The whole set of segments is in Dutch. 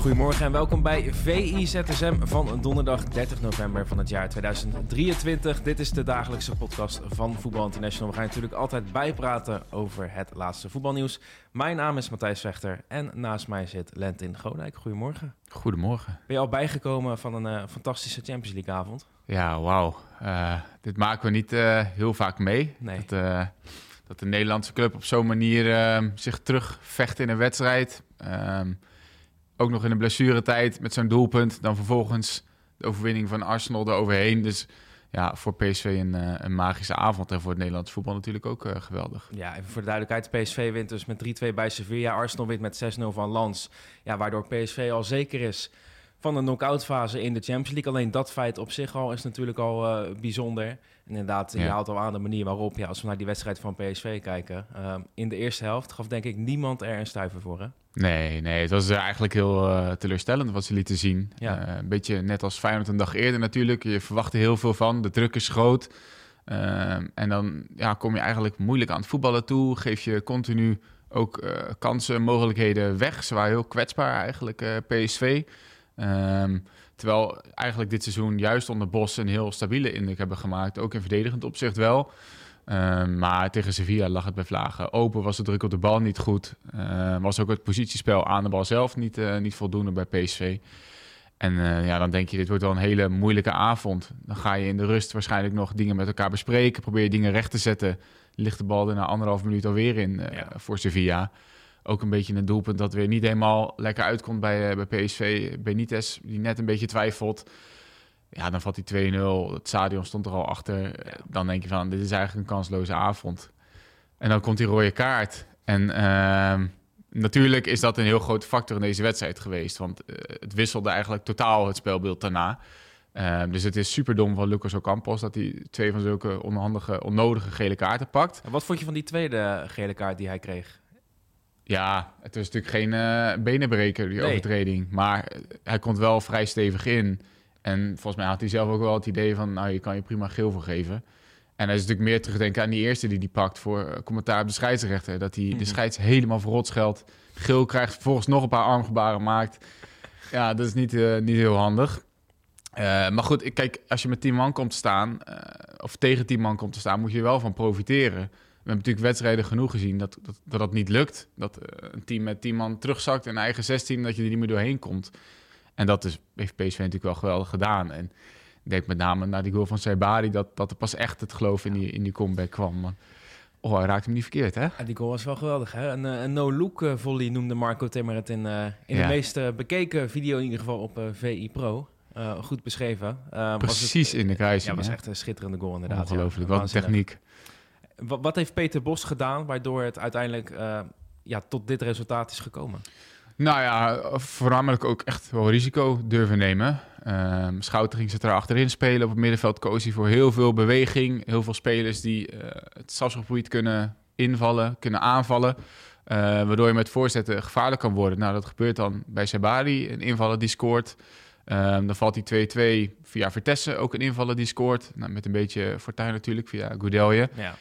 Goedemorgen en welkom bij VIZSM van donderdag 30 november van het jaar 2023. Dit is de dagelijkse podcast van Voetbal International. We gaan natuurlijk altijd bijpraten over het laatste voetbalnieuws. Mijn naam is Matthijs Vechter en naast mij zit Lentin Godijk. Goedemorgen. Goedemorgen. Ben je al bijgekomen van een eh, fantastische Champions League avond? Ja, wauw. Eh, dit maken we niet eh, heel vaak mee. Nee. Dat, dat de Nederlandse club op zo'n manier ehm, zich terugvecht in een wedstrijd. Ehm, ook nog in een blessuretijd met zo'n doelpunt. Dan vervolgens de overwinning van Arsenal eroverheen. Dus ja, voor PSV een, eh, een magische avond. En voor het Nederlandse voetbal natuurlijk ook eh, geweldig. Ja, even voor de duidelijkheid. PSV wint dus met 3-2 bij Sevilla. Arsenal wint met 6-0 van Lens. Ja, waardoor PSV al zeker is van de knock-out fase in de Champions League. Alleen dat feit op zich al is natuurlijk al eh, bijzonder. En inderdaad, je haalt al aan de manier waarop, ja, als we naar die wedstrijd van PSV kijken. eh, in de eerste helft gaf denk ik niemand er een stuiver voor. Hè? Nee, nee, het was eh, eigenlijk heel eh, teleurstellend wat ze lieten zien. Ja. Een beetje net als Feyenoord een dag eerder natuurlijk. Je verwachtte heel veel van, de druk is groot. Ehm, en dan ja, kom je eigenlijk moeilijk aan het voetballen toe. Geef je continu ook kansen, mogelijkheden weg. Ze waren heel kwetsbaar eigenlijk, PSV. Ehm, terwijl eigenlijk dit seizoen juist onder Bos een heel stabiele indruk hebben gemaakt. Ook in verdedigend opzicht wel. Ehm, maar tegen Sevilla lag het bij vlagen. Open was de druk op de bal niet goed. Ehm, was ook het positiespel aan de bal zelf niet, eh, niet voldoende bij PSV. En eh, ja, dan denk je, dit wordt wel een hele moeilijke avond. Dan ga je in de rust waarschijnlijk nog dingen met elkaar bespreken. Probeer je dingen recht te zetten. Ligt de bal er na anderhalf minuut alweer in eh, Ja. voor Sevilla. Ook een beetje een doelpunt dat weer niet helemaal lekker uitkomt bij, eh, bij PSV. Benitez, die net een beetje twijfelt. Ja, dan valt hij 2-0. Het stadion stond er al achter. Dan denk je van, dit is eigenlijk een kansloze avond. En dan komt die rode kaart. En ehm, natuurlijk is dat een heel grote factor in deze wedstrijd geweest. Want eh, het wisselde eigenlijk totaal het spelbeeld daarna. Ehm, dus het is super dom van Lucas Ocampos dat hij twee van zulke onhandige, onnodige gele kaarten pakt. En wat vond je van die tweede gele kaart die hij kreeg? Ja, het was natuurlijk geen eh, benenbreker, die Nee. overtreding. Maar eh, hij komt wel vrij stevig in. En volgens mij had hij zelf ook wel het idee van... nou, je kan je prima geel voor geven. En hij is natuurlijk meer terugdenken aan die eerste die hij pakt... voor eh, commentaar op de scheidsrechter. Dat hij Mhm. de scheids helemaal verrot scheldt. Geel krijgt, vervolgens nog een paar armgebaren maakt. Ja, dat is niet, niet heel handig. Maar goed, kijk, als je met 10 man komt te staan... of tegen 10 man komt te staan... moet je er wel van profiteren. We hebben natuurlijk wedstrijden genoeg gezien dat dat, dat, dat niet lukt. Dat eh, een team met 10 man terugzakt in eigen 16, dat je er niet meer doorheen komt. En dat is, heeft PSV natuurlijk wel geweldig gedaan. En ik denk met name naar die goal van Saibari dat, dat er pas echt het geloof in die, in die comeback kwam. Maar, oh, hij raakte hem niet verkeerd, hè? Ja, die goal was wel geweldig. Hè? Een, eh, een no-look eh, volley noemde Marco Timmer het in, eh, in de Ja. meest eh, bekeken video in ieder geval op eh, VI Pro. Eh, goed beschreven. Eh, was het- Precies in de Ja, kruising. was hè? echt een schitterende goal inderdaad. ja. Ongelooflijk, wat een techniek. Wat, heeft Peter Bos gedaan waardoor het uiteindelijk eh, ja, tot dit resultaat is gekomen? Nou ja, voornamelijk ook echt wel risico durven nemen. Ehm Schouten ging er achterin spelen. Op het middenveld koos hij voor heel veel beweging. Heel veel spelers die eh, het strafschopgebied kunnen invallen, kunnen aanvallen. Eh, waardoor je met voorzetten gevaarlijk kan worden. Nou, dat gebeurt dan bij Sabari, een invaller die scoort. Ehm, dan valt die 2-2 via Vertessen, ook een invaller die scoort. Nou, met een beetje fortuin natuurlijk, via Goudelje. Ja.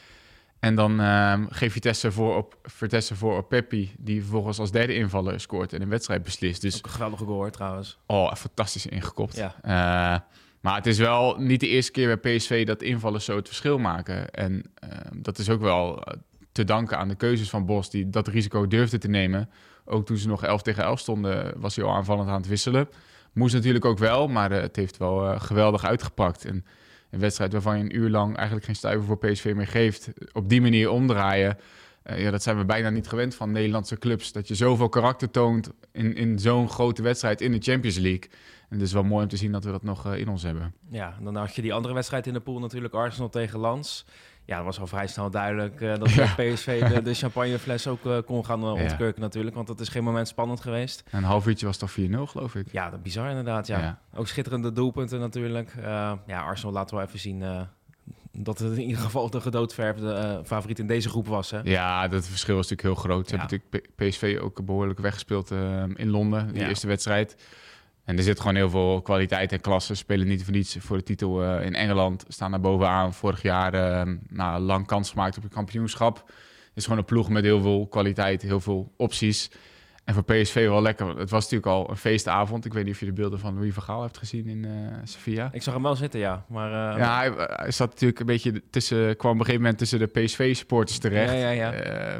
En dan ehm geeft Vitesse voor op, Vitesse voor op Peppi, die vervolgens als derde invaller scoort en een wedstrijd beslist. Dus Ook een geweldige goal hoor, trouwens. oh, fantastisch ingekopt. Ja. Eh, maar het is wel niet de eerste keer bij PSV dat invallers zo het verschil maken. En ehm, dat is ook wel eh, te danken aan de keuzes van Bos, die dat risico durfde te nemen. Ook toen ze nog 11 tegen 11 stonden, was hij al aanvallend aan het wisselen. Moest natuurlijk ook wel, maar eh, het heeft wel geweldig uitgepakt. En een wedstrijd waarvan je een uur lang eigenlijk geen stuiver voor PSV meer geeft, op die manier omdraaien. Eh, ja, dat zijn we bijna niet gewend van Nederlandse clubs. Dat je zoveel karakter toont in, in zo'n grote wedstrijd in de Champions League. En het is wel mooi om te zien dat we dat nog eh, in ons hebben. Ja, dan had je die andere wedstrijd in de pool natuurlijk, Arsenal tegen Lans. Ja, dat was al vrij snel duidelijk uh, dat ja. PSV de, de champagnefles ook uh, kon gaan uh, ontkurken natuurlijk. Want dat is geen moment spannend geweest. een half uurtje was toch 4-0 geloof ik? Ja, dat bizar inderdaad. Ja. Ook schitterende doelpunten natuurlijk. ja, Arsenal laten we even zien dat het in ieder geval de gedoodverfde favoriet in deze groep was. Hè? Ja, dat verschil was natuurlijk heel groot. Ze hebben natuurlijk PSV ook behoorlijk weggespeeld in Londen, die eerste wedstrijd. En er zit gewoon heel veel kwaliteit en klasse. Spelen niet voor niets voor de titel uh, in Engeland. Staan daar bovenaan. Vorig jaar uh, nou, lang kans gemaakt op het kampioenschap. Het is gewoon een ploeg met heel veel kwaliteit, heel veel opties. En voor PSV wel lekker. Het was natuurlijk al een feestavond. Ik weet niet of je de beelden van Louis van Gaal hebt gezien in uh, Sevilla. Ik zag hem wel zitten, ja. Maar, uh, ja, hij, hij, zat natuurlijk een beetje tussen... kwam op een gegeven moment tussen de PSV-supporters terecht. Ja, ja, ja. Uh,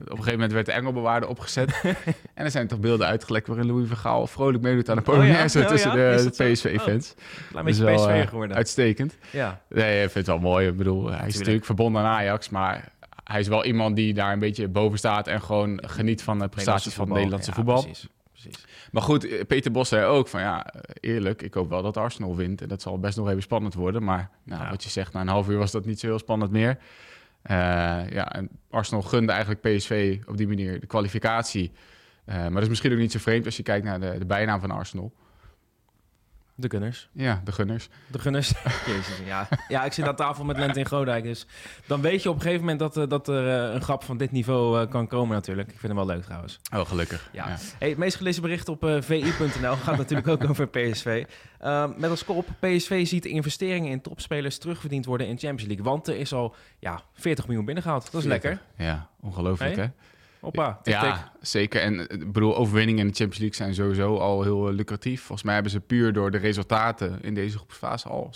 op een gegeven moment werd de Engelbewaarder opgezet. en er zijn toch beelden uitgelekt waarin Louis van Gaal vrolijk meedoet aan de Polonaise oh, tussen de, de PSV-fans. Oh, klein beetje PSV geworden. Uitstekend. Ja. Nee, ik vind het wel mooi. Ik bedoel, hij is natuurlijk verbonden aan Ajax, maar hij is wel iemand die daar een beetje boven staat en gewoon geniet van de prestaties van het Nederlandse voetbal. Precies, precies. Maar goed, eh, Peter Bos zei ook van ja, eerlijk, ik hoop wel dat Arsenal wint. En dat zal best nog even spannend worden. Maar nou, wat je zegt, na een half uur was dat niet zo heel spannend meer. Uh, ja, en Arsenal gunde eigenlijk PSV op die manier de kwalificatie. Uh, maar dat is misschien ook niet zo vreemd als je kijkt naar de, de bijnaam van Arsenal. De Gunners. Ja, de Gunners. De Gunners. Jezus, ja. ja, ik zit aan tafel met Lent in Godijk. Dus dan weet je op een gegeven moment dat, uh, dat er uh, een grap van dit niveau uh, kan komen natuurlijk. Ik vind hem wel leuk trouwens. Oh, gelukkig. Ja. ja. Hey, het meest gelezen bericht op vi.nl gaat natuurlijk ook over PSV. Ehm, met als kop, PSV ziet de investeringen in topspelers terugverdiend worden in Champions League. Want er is al ja, 40 miljoen binnengehaald. Dat is lekker. Ja, ongelooflijk hey? hè? Hoppa, ja, zeker. En ik bedoel, overwinningen in de Champions League zijn sowieso al heel uh, lucratief. Volgens mij hebben ze puur door de resultaten in deze groepsfase al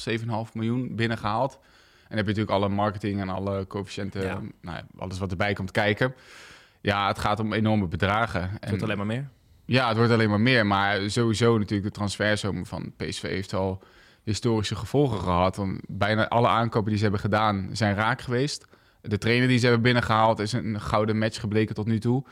7,5 miljoen binnengehaald. En dan heb je natuurlijk alle marketing en alle coëfficiënten, ja. nou, alles wat erbij komt kijken. Ja, het gaat om enorme bedragen. Het wordt alleen maar meer. Ja, het wordt alleen maar meer. Maar sowieso natuurlijk de transferzomer van PSV heeft al historische gevolgen gehad. Want bijna alle aankopen die ze hebben gedaan zijn raak geweest. De trainer die ze hebben binnengehaald is een gouden match gebleken tot nu toe.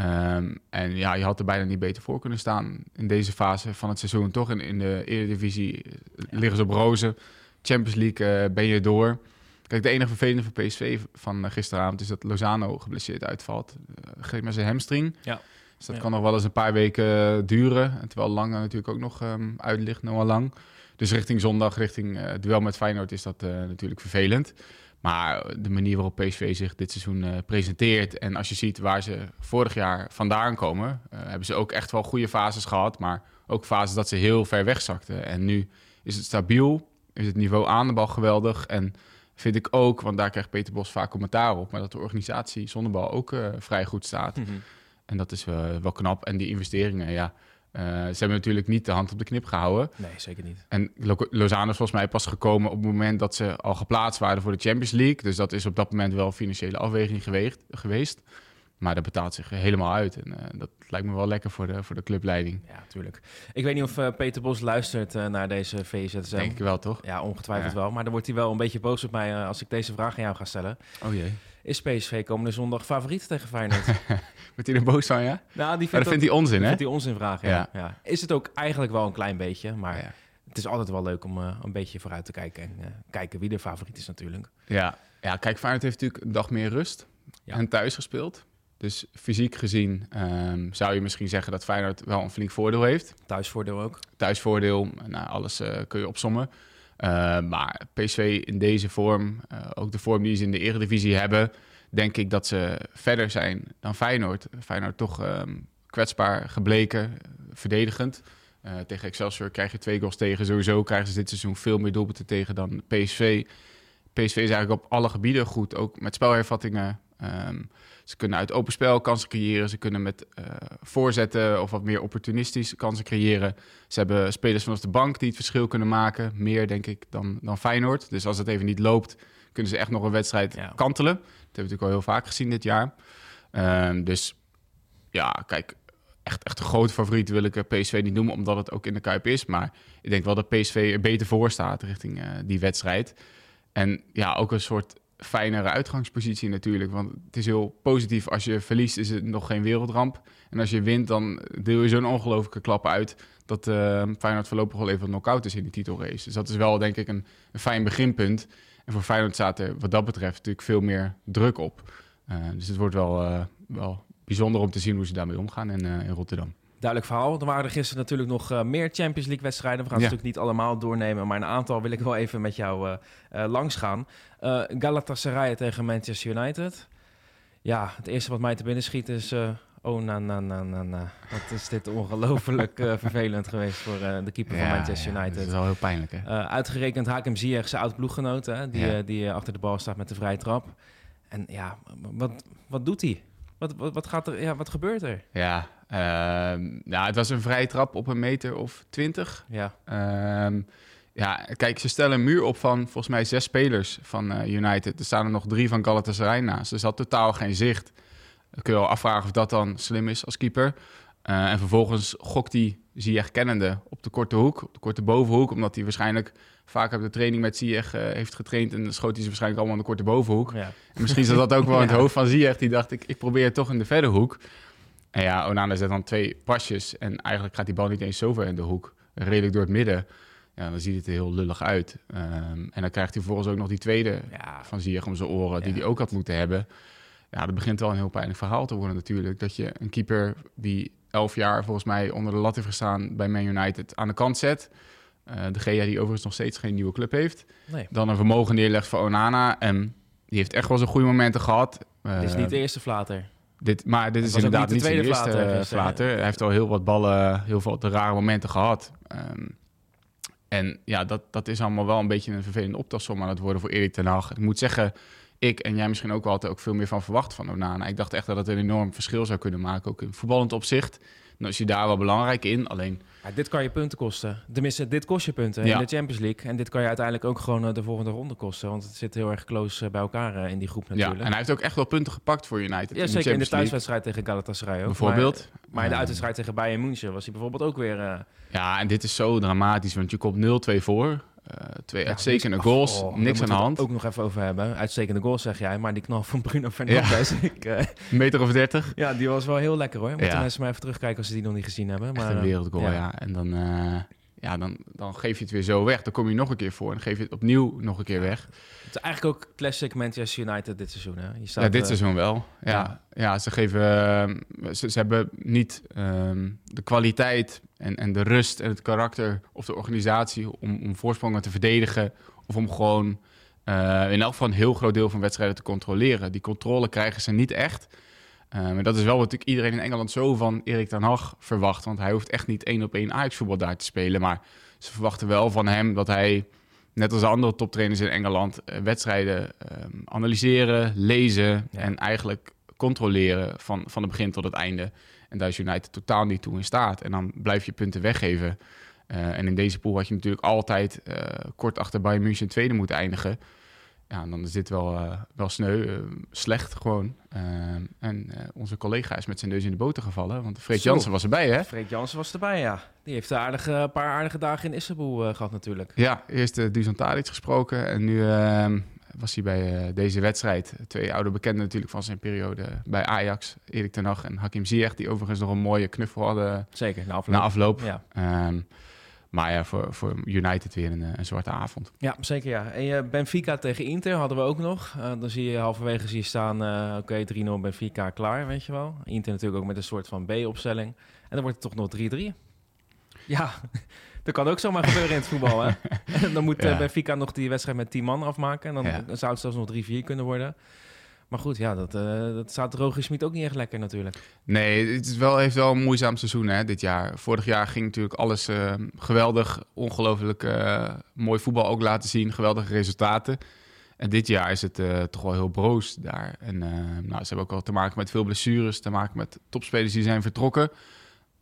Um, en ja, je had er bijna niet beter voor kunnen staan in deze fase van het seizoen. Toch in, in de Eredivisie ja. liggen ze op rozen. Champions League uh, ben je door. Kijk, de enige vervelende voor PSV van uh, gisteravond is dat Lozano geblesseerd uitvalt. Uh, geef maar zijn hamstring. Ja. Dus dat ja. kan nog wel eens een paar weken duren. En terwijl Lang natuurlijk ook nog um, uit ligt, Noah Lang. Dus richting zondag, richting uh, duel met Feyenoord is dat natuurlijk vervelend. Maar de manier waarop PSV zich dit seizoen uh, presenteert... en als je ziet waar ze vorig jaar vandaan komen... Uh, hebben ze ook echt wel goede fases gehad... maar ook fases dat ze heel ver wegzakten. En nu is het stabiel, is het niveau aan de bal geweldig... en vind ik ook, want daar krijgt Peter Bos vaak commentaar op... maar dat de organisatie zonder bal ook uh, vrij goed staat. Mm -hmm. En dat is wel knap. En die investeringen, ja... Uh, ze hebben natuurlijk niet de hand op de knip gehouden. Nee, zeker niet. En Lozano is volgens mij pas gekomen op het moment dat ze al geplaatst waren voor de Champions League. Dus dat is op dat moment wel een financiële afweging geweest. geweest. Maar dat betaalt zich helemaal uit. En uh, dat lijkt me wel lekker voor de, voor de clubleiding. Ja, tuurlijk. Ik weet niet of uh, Peter Bos luistert uh, naar deze VZSM. Denk ik wel, toch? Ja, ongetwijfeld ja. wel. Maar dan wordt hij wel een beetje boos op mij als ik deze vraag aan jou ga stellen. Oh jee. Is PSV komende zondag favoriet tegen Feyenoord? Wordt hij er boos van, ja? Nou, die vindt, dat vindt hij onzin, hè? vindt hij onzin vragen, ja. Ja. ja. Is het ook eigenlijk wel een klein beetje, maar... Ja. Het is altijd wel leuk om uh, een beetje vooruit te kijken en uh, kijken wie de favoriet is natuurlijk. Ja, ja kijk, Feyenoord heeft natuurlijk een dag meer rust en thuis gespeeld. Dus fysiek gezien um, zou je misschien zeggen dat Feyenoord wel een flink voordeel heeft. Thuisvoordeel ook. Thuisvoordeel, nou, alles uh, kun je opsommen. Uh, maar PSV in deze vorm, uh, ook de vorm die ze in de Eredivisie hebben, denk ik dat ze verder zijn dan Feyenoord. Feyenoord toch um, kwetsbaar gebleken, verdedigend. Uh, tegen Excelsior krijg je twee goals tegen. Sowieso krijgen ze dit seizoen veel meer doelpunten tegen dan PSV. PSV is eigenlijk op alle gebieden goed, ook met spelhervattingen. Um, ze kunnen uit open spel kansen creëren. Ze kunnen met uh, voorzetten of wat meer opportunistisch kansen creëren. Ze hebben spelers vanaf de bank die het verschil kunnen maken. Meer, denk ik, dan, dan Feyenoord. Dus als het even niet loopt, kunnen ze echt nog een wedstrijd ja. kantelen. Dat hebben we natuurlijk al heel vaak gezien dit jaar. Um, dus ja, kijk, echt, echt een grote favoriet wil ik PSV niet noemen, omdat het ook in de Kuip is. Maar ik denk wel dat PSV er beter voor staat richting uh, die wedstrijd. En ja, ook een soort fijnere uitgangspositie natuurlijk. Want het is heel positief. Als je verliest is het nog geen wereldramp. En als je wint, dan deel je zo'n ongelofelijke klap uit... dat uh, Feyenoord voorlopig wel even knock-out is in die titelrace. Dus dat is wel, denk ik, een, een fijn beginpunt. En voor Feyenoord staat er wat dat betreft natuurlijk veel meer druk op. Uh, dus het wordt wel, uh, wel bijzonder om te zien hoe ze daarmee omgaan in, in Rotterdam. Duidelijk verhaal. Er waren er gisteren natuurlijk nog meer Champions League wedstrijden. We gaan ja. natuurlijk niet allemaal doornemen, maar een aantal wil ik wel even met jou langs gaan. Galatasaray tegen Manchester United. Ja, het eerste wat mij te binnen schiet is Oh, na, na, na, na, na. Wat is dit ongelooflijk uh, vervelend geweest voor uh, de keeper van Manchester United. dat is wel heel pijnlijk, hè? Uh, uitgerekend Hakem Ziyech, zijn oud-ploeggenoot, die, die achter de bal staat met de vrije trap. En ja, wat, wat doet hij? Wat, wat, wat, gaat er, ja, wat gebeurt er? Ja, nou, het was een vrije trap op een meter of twintig. Ja. Ehm, ja, kijk, ze stellen een muur op van volgens mij zes spelers van United. Er staan er nog drie van Galatasaray naast. Dus had totaal geen zicht. Dan kun je wel afvragen of dat dan slim is als keeper. Uh, en vervolgens gokt hij Ziyech kennende op de korte hoek, op de korte bovenhoek. Omdat hij waarschijnlijk vaak op de training met Ziyech uh, heeft getraind. En dan schoot hij ze waarschijnlijk allemaal in de korte bovenhoek. Ja. En misschien zat dat ook wel in het hoofd van Ziyech. Die dacht, ik, ik probeer het toch in de verre hoek. En ja, Onana zet dan twee pasjes. En eigenlijk gaat die bal niet eens zo ver in de hoek. Redelijk door het midden. Ja, dan ziet het er heel lullig uit. Um, en dan krijgt hij vervolgens ook nog die tweede ja. van Ziyech om zijn oren. Die hij ook had moeten hebben ja, dat begint wel een heel pijnlijk verhaal te worden natuurlijk. Dat je een keeper die elf jaar volgens mij onder de lat heeft gestaan bij Man United aan de kant zet. Uh, de Gea die overigens nog steeds geen nieuwe club heeft. Nee. Dan een vermogen neerlegt voor Onana. En die heeft echt wel zijn goede momenten gehad. Uh, dit is niet de eerste flater. Dit, maar dit is inderdaad niet, de tweede eerste flater, flater. Hij heeft al heel wat ballen, heel veel de rare momenten gehad. Um, en ja, dat, dat is allemaal wel een beetje een vervelende optelsom aan het worden voor Erik ten Hag. Ik moet zeggen, ik en jij misschien ook wel altijd ook veel meer van verwacht van Onana. Ik dacht echt dat het een enorm verschil zou kunnen maken, ook in voetballend opzicht. Nou is hij daar wel belangrijk in, alleen... Ja, dit kan je punten kosten. Tenminste, dit kost je punten in de Champions League. En dit kan je uiteindelijk ook gewoon eh, de volgende ronde kosten. Want het zit heel erg close eh, bij elkaar eh, in die groep natuurlijk. Ja, en hij heeft ook echt wel punten gepakt voor United. Ja, zeker in de thuiswedstrijd tegen Galatasaray ook. Bijvoorbeeld. Maar, maar in de uitwedstrijd tegen Bayern München was hij bijvoorbeeld ook weer... Ja, en dit is zo dramatisch, want je komt 0-2 voor. Uh, twee uitstekende goals, oh, niks aan de hand. ook nog even over hebben. Uitstekende goals zeg jij, maar die knal van Bruno Fernandes. Ja. ik, uh, meter of 30. Ja, die was wel heel lekker hoor. Moeten ja. mensen maar even terugkijken als ze die nog niet gezien hebben. Maar, Echt een wereldgoal, ja. ja. En dan, ja, dan, dan geef je het weer zo weg. Dan kom je nog een keer voor en geef je het opnieuw nog een keer weg. Het is eigenlijk ook classic Manchester United dit seizoen. Hè? Je staat, ja, dit uh, seizoen wel. Ja, ja. ja ze geven. Uh, ze, ze, hebben niet um, de kwaliteit en, en de rust en het karakter of de organisatie om, om voorsprongen te verdedigen. Of om gewoon uh, in elk geval een heel groot deel van wedstrijden te controleren. Die controle krijgen ze niet echt. Um, en dat is wel wat natuurlijk iedereen in Engeland zo van Erik ten Hag verwacht. Want hij hoeft echt niet één op één Ajax-voetbal daar te spelen. Maar ze verwachten wel van hem dat hij, net als de andere toptrainers in Engeland, uh, wedstrijden um, analyseren, lezen ja. en eigenlijk controleren van, van het begin tot het einde. En daar is United totaal niet toe in staat. En dan blijf je punten weggeven. Uh, en in deze pool had je natuurlijk altijd uh, kort achter Bayern München tweede moeten eindigen. Ja, dan is dit wel, uh, wel sneu, slecht gewoon. en onze collega is met zijn neus in de boter gevallen, want Freek Jansen was erbij, hè? Freek Jansen was erbij, ja. Die heeft een aardige, paar aardige dagen in Istanbul gehad natuurlijk. Ja, eerst uh, Dusan Tadic gesproken en nu ehm, was hij bij deze wedstrijd. Twee oude bekenden natuurlijk van zijn periode bij Ajax. Erik ten Hag en Hakim Ziyech, die overigens nog een mooie knuffel hadden. Zeker, na afloop. Na afloop. Ja. Um, maar ja, voor, voor United weer een, een, zwarte avond. Ja, zeker ja. En uh, Benfica tegen Inter hadden we ook nog. Uh, dan zie je halverwege zie je staan, uh, oké, okay, 3-0 Benfica, klaar, weet je wel. Inter natuurlijk ook met een soort van B-opstelling. En dan wordt het toch nog 3-3. Ja, dat kan ook zomaar gebeuren in het voetbal. Hè? En dan moet ja. Benfica nog die wedstrijd met 10 man afmaken. En dan ja. zou het zelfs nog 3-4 kunnen worden. Maar goed, ja, dat, uh, dat staat Roger Smit ook niet echt lekker natuurlijk. Nee, het is wel, heeft wel een moeizaam seizoen hè, dit jaar. Vorig jaar ging natuurlijk alles uh, geweldig, ongelooflijk uh, mooi voetbal ook laten zien. Geweldige resultaten. En dit jaar is het toch wel heel broos daar. En nou, ze hebben ook wel te maken met veel blessures, te maken met topspelers die zijn vertrokken.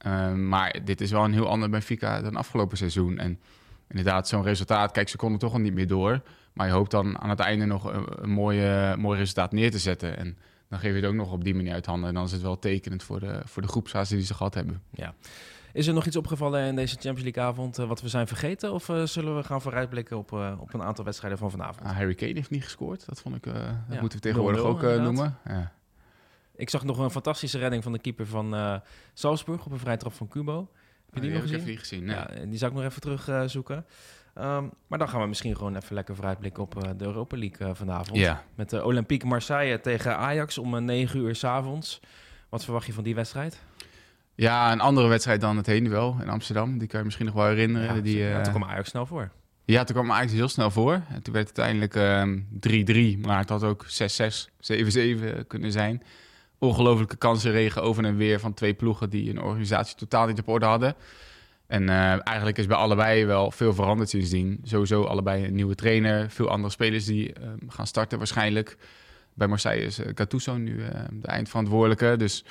Um, maar dit is wel een heel ander Benfica dan afgelopen seizoen. En inderdaad, zo'n resultaat, kijk, ze konden toch al niet meer door. Maar je hoopt dan aan het einde nog een, een mooie, mooi resultaat neer te zetten. En dan geef je het ook nog op die manier uit handen. En dan is het wel tekenend voor de, voor de groepsfase die ze gehad hebben. Ja. Is er nog iets opgevallen in deze Champions League avond uh, wat we zijn vergeten? Of uh, zullen we gaan vooruitblikken op, uh, op een aantal wedstrijden van vanavond? Ah, Harry Kane heeft niet gescoord. Dat vond ik, dat ja. moeten we tegenwoordig 0 -0, ook noemen. Ja. Ik zag nog een fantastische redding van de keeper van Salzburg op een vrije trap van Kubo. Heb je die oh, nog gezien? Ik gezien nee. ja, die zou ik nog even terugzoeken. Ehm, maar dan gaan we misschien gewoon even lekker vooruitblikken op eh, de Europa League eh, vanavond. Met de Olympique Marseille tegen Ajax om eh, 9 uur s avonds. Wat verwacht je van die wedstrijd? ja, een andere wedstrijd dan het heen wel in Amsterdam. Die kan je misschien nog wel herinneren. Ja, die, ja, eh, toen kwam Ajax snel voor. Ja, toen kwam Ajax heel snel voor. En toen werd het uiteindelijk ehm, 3-3, maar het had ook 6-6, 7-7 kunnen zijn. Ongelofelijke kansenregen over en weer van twee ploegen die een organisatie totaal niet op orde hadden. En eh, eigenlijk is bij allebei wel veel veranderd sindsdien. Sowieso allebei een nieuwe trainer, veel andere spelers die ehm, gaan starten waarschijnlijk. Bij Marseille is uh, Gattuso nu eh, de eindverantwoordelijke. Dus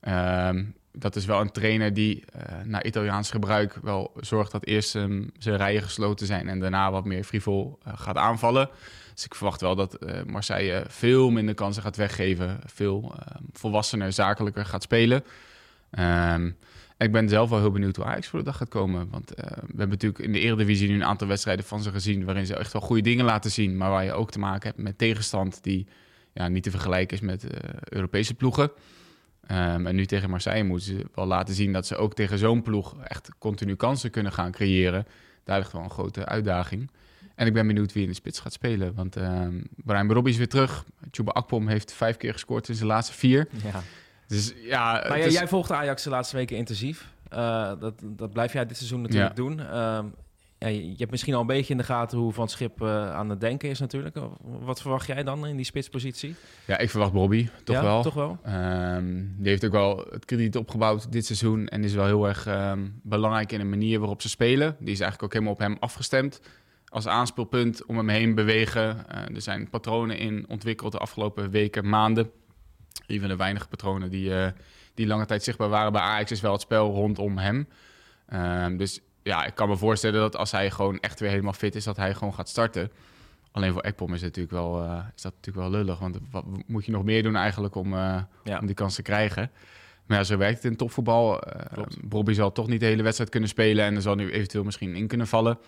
ehm, dat is wel een trainer die eh, naar Italiaans gebruik wel zorgt dat eerst ehm, zijn rijen gesloten zijn en daarna wat meer frivol eh, gaat aanvallen. Dus ik verwacht wel dat eh, Marseille veel minder kansen gaat weggeven, veel ehm, volwassener, zakelijker gaat spelen. Ehm, en ik ben zelf wel heel benieuwd hoe Ajax voor de dag gaat komen. Want eh, we hebben natuurlijk in de Eredivisie nu een aantal wedstrijden van ze gezien... waarin ze echt wel goede dingen laten zien... maar waar je ook te maken hebt met tegenstand die ja, niet te vergelijken is met eh, Europese ploegen. Um, en nu tegen Marseille moeten ze wel laten zien dat ze ook tegen zo'n ploeg echt continu kansen kunnen gaan creëren. Daar ligt wel een grote uitdaging. En ik ben benieuwd wie in de spits gaat spelen. Want um, Brian Robbie is weer terug. Chuba Akpom heeft vijf keer gescoord in zijn laatste vier. Ja. Dus ja, Maar is... jij volgt Ajax de laatste weken intensief. Uh, dat, dat blijf jij dit seizoen natuurlijk Ja. doen. Um, ja, je hebt misschien al een beetje in de gaten hoe Van Schip uh, aan het denken is natuurlijk. Wat verwacht jij dan in die spitspositie? Ja, ik verwacht Bobby, toch ja, wel. Toch wel? Um, die heeft ook wel het krediet opgebouwd dit seizoen. En is wel heel erg um, belangrijk in de manier waarop ze spelen. Die is eigenlijk ook helemaal op hem afgestemd. Als aanspeelpunt om hem heen bewegen. Uh, er zijn patronen in ontwikkeld de afgelopen weken, maanden. Een van de weinige patronen die, uh, die lange tijd zichtbaar waren bij Ajax is wel het spel rondom hem. Um, dus ja, ik kan me voorstellen dat als hij gewoon echt weer helemaal fit is, dat hij gewoon gaat starten. Alleen voor Ekpom is, het natuurlijk wel, uh, is dat natuurlijk wel lullig. Want wat moet je nog meer doen eigenlijk om, uh, ja. om die kans te krijgen? Maar ja, zo werkt het in topvoetbal. Uh, Bobby zal toch niet de hele wedstrijd kunnen spelen en er zal nu eventueel misschien in kunnen vallen.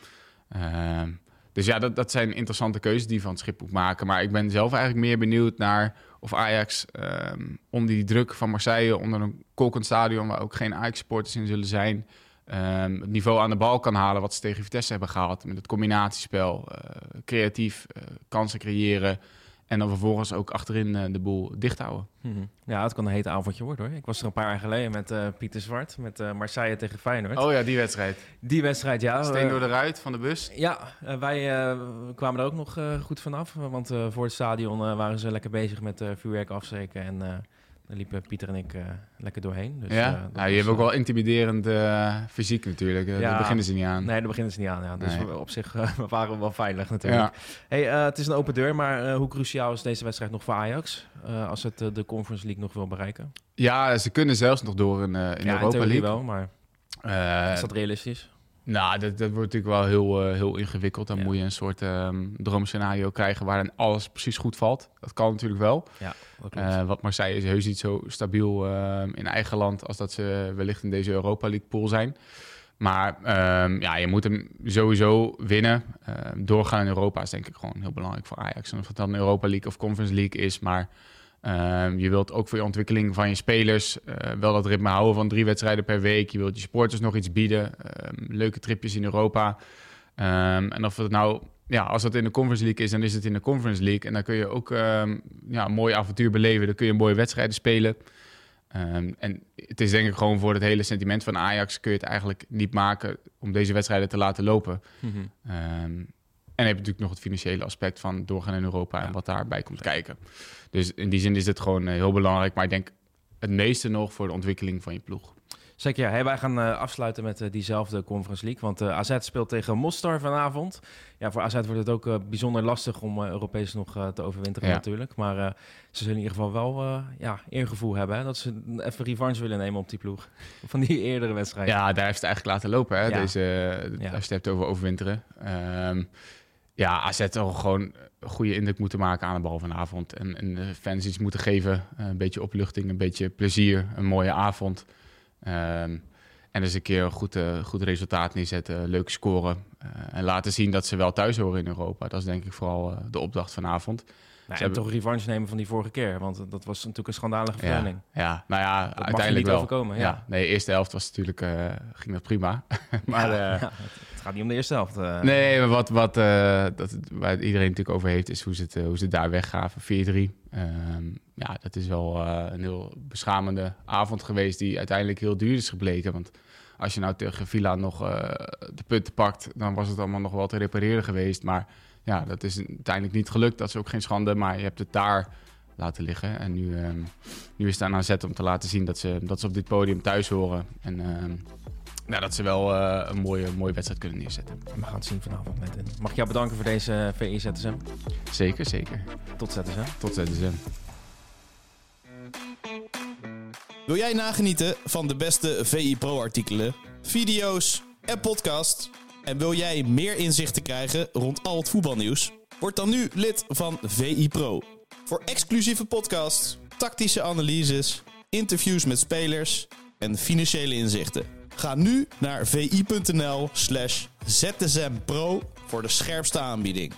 Ehm, dus ja, dat, dat zijn interessante keuzes die Van het Schip moet maken. Maar ik ben zelf eigenlijk meer benieuwd naar of Ajax um, onder die druk van Marseille, onder een kolkend stadion waar ook geen Ajax-supporters in zullen zijn, um, het niveau aan de bal kan halen wat ze tegen Vitesse hebben gehaald. Met het combinatiespel, uh, creatief, uh, kansen creëren. En dan vervolgens ook achterin uh, de boel dicht houden. Mm-hmm. Ja, het kan een hete avondje worden hoor. Ik was er een paar jaar geleden met uh, Pieter Zwart, met uh, Marseille tegen Feyenoord. Oh ja, die wedstrijd. Die wedstrijd, ja. Steen door de ruit van de bus. Ja, wij kwamen er ook nog goed vanaf. Want voor het stadion waren ze lekker bezig met vuurwerk afsteken. En daar liepen Pieter en ik uh, lekker doorheen. Dus, ja, uh, nou, je hebt ook wel intimiderend fysiek natuurlijk. Ja, daar beginnen ze niet aan. Nee, daar beginnen ze niet aan. Ja. Dus nee. we, op zich waren we wel veilig natuurlijk. Ja. Hey, het is een open deur, maar hoe cruciaal is deze wedstrijd nog voor Ajax? als het de Conference League nog wil bereiken? Ja, ze kunnen zelfs nog door in, in ja, Europa in League. wel, maar is dat realistisch? Nou, dat, dat wordt natuurlijk wel heel, uh, heel ingewikkeld. Dan ja. moet je een soort um, droomscenario krijgen waar dan alles precies goed valt. Dat kan natuurlijk wel. Ja, uh, wat Marseille is heus niet zo stabiel uh, in eigen land als dat ze wellicht in deze Europa League pool zijn. Maar um, ja, je moet hem sowieso winnen. doorgaan in Europa is denk ik gewoon heel belangrijk voor Ajax. En of het dan Europa League of Conference League is, maar... Um, je wilt ook voor je ontwikkeling van je spelers uh, wel dat ritme houden van drie wedstrijden per week. Je wilt je supporters nog iets bieden. Um, leuke tripjes in Europa. Um, en of het nou, ja, als dat in de Conference League is, dan is het in de Conference League. En dan kun je ook ja, een mooi avontuur beleven. Dan kun je mooie wedstrijden spelen. en het is denk ik gewoon voor het hele sentiment van Ajax kun je het eigenlijk niet maken om deze wedstrijden te laten lopen. Mm-hmm. En heb je natuurlijk nog het financiële aspect van doorgaan in Europa en wat daarbij komt kijken. Dus in die zin is het gewoon heel belangrijk. Maar ik denk het meeste nog voor de ontwikkeling van je ploeg. Zeker, ja. Hey, wij gaan uh, afsluiten met uh, diezelfde Conference League. Want uh, AZ speelt tegen Mostar vanavond. Ja, voor AZ wordt het ook bijzonder lastig om Europees nog te overwinteren ja. natuurlijk. Maar ze zullen in ieder geval wel ja, eergevoel hebben. Hè, dat ze even revanche willen nemen op die ploeg. Van die eerdere wedstrijd. Ja, daar heeft het eigenlijk laten lopen. Hè, Ja. deze. Als je het hebt over overwinteren. Ehm, ja, AZ zal gewoon een goede indruk moeten maken aan de bal vanavond. En, en de fans iets moeten geven. Eh, een beetje opluchting, een beetje plezier, een mooie avond. Ehm, en dus een keer een goed, eh, goed resultaat neerzetten, leuk scoren. eh, en laten zien dat ze wel thuis horen in Europa. Dat is denk ik vooral eh, de opdracht vanavond. Nou, Ze en hebben- toch revanche nemen van die vorige keer. Want dat was natuurlijk een schandalige Ja, verleiding. ja, nou ja, je uiteindelijk niet wel. overkomen, ja. nee, de eerste helft was natuurlijk, eh, ging dat prima. maar ja, eh, ja, het, gaat niet om de eerste helft. eh. Nee, maar wat, wat dat, waar iedereen natuurlijk over heeft, is hoe ze het, hoe ze het daar weggaven. 4-3. Ehm, ja, dat is wel een heel beschamende avond geweest die uiteindelijk heel duur is gebleken. Want als je nou tegen Villa nog de punten pakt, dan was het allemaal nog wel te repareren geweest. Maar ja, dat is uiteindelijk niet gelukt. Dat is ook geen schande, maar je hebt het daar laten liggen. En nu, ehm, nu is het aan AZ om te laten zien dat ze, dat ze op dit podium thuis horen. En ehm, nou, dat ze wel eh, een mooie, mooie wedstrijd kunnen neerzetten. We gaan het zien vanavond met hen. Mag ik jou bedanken voor deze VI ZSM? Zeker, zeker. Tot ZSM. Tot ZSM. Wil jij nagenieten van de beste VI Pro artikelen, video's en podcast? En wil jij meer inzichten krijgen rond al het voetbalnieuws? Word dan nu lid van VI Pro. Voor exclusieve podcasts, tactische analyses, interviews met spelers en financiële inzichten. Ga nu naar vi.nl slash zsmpro voor de scherpste aanbieding.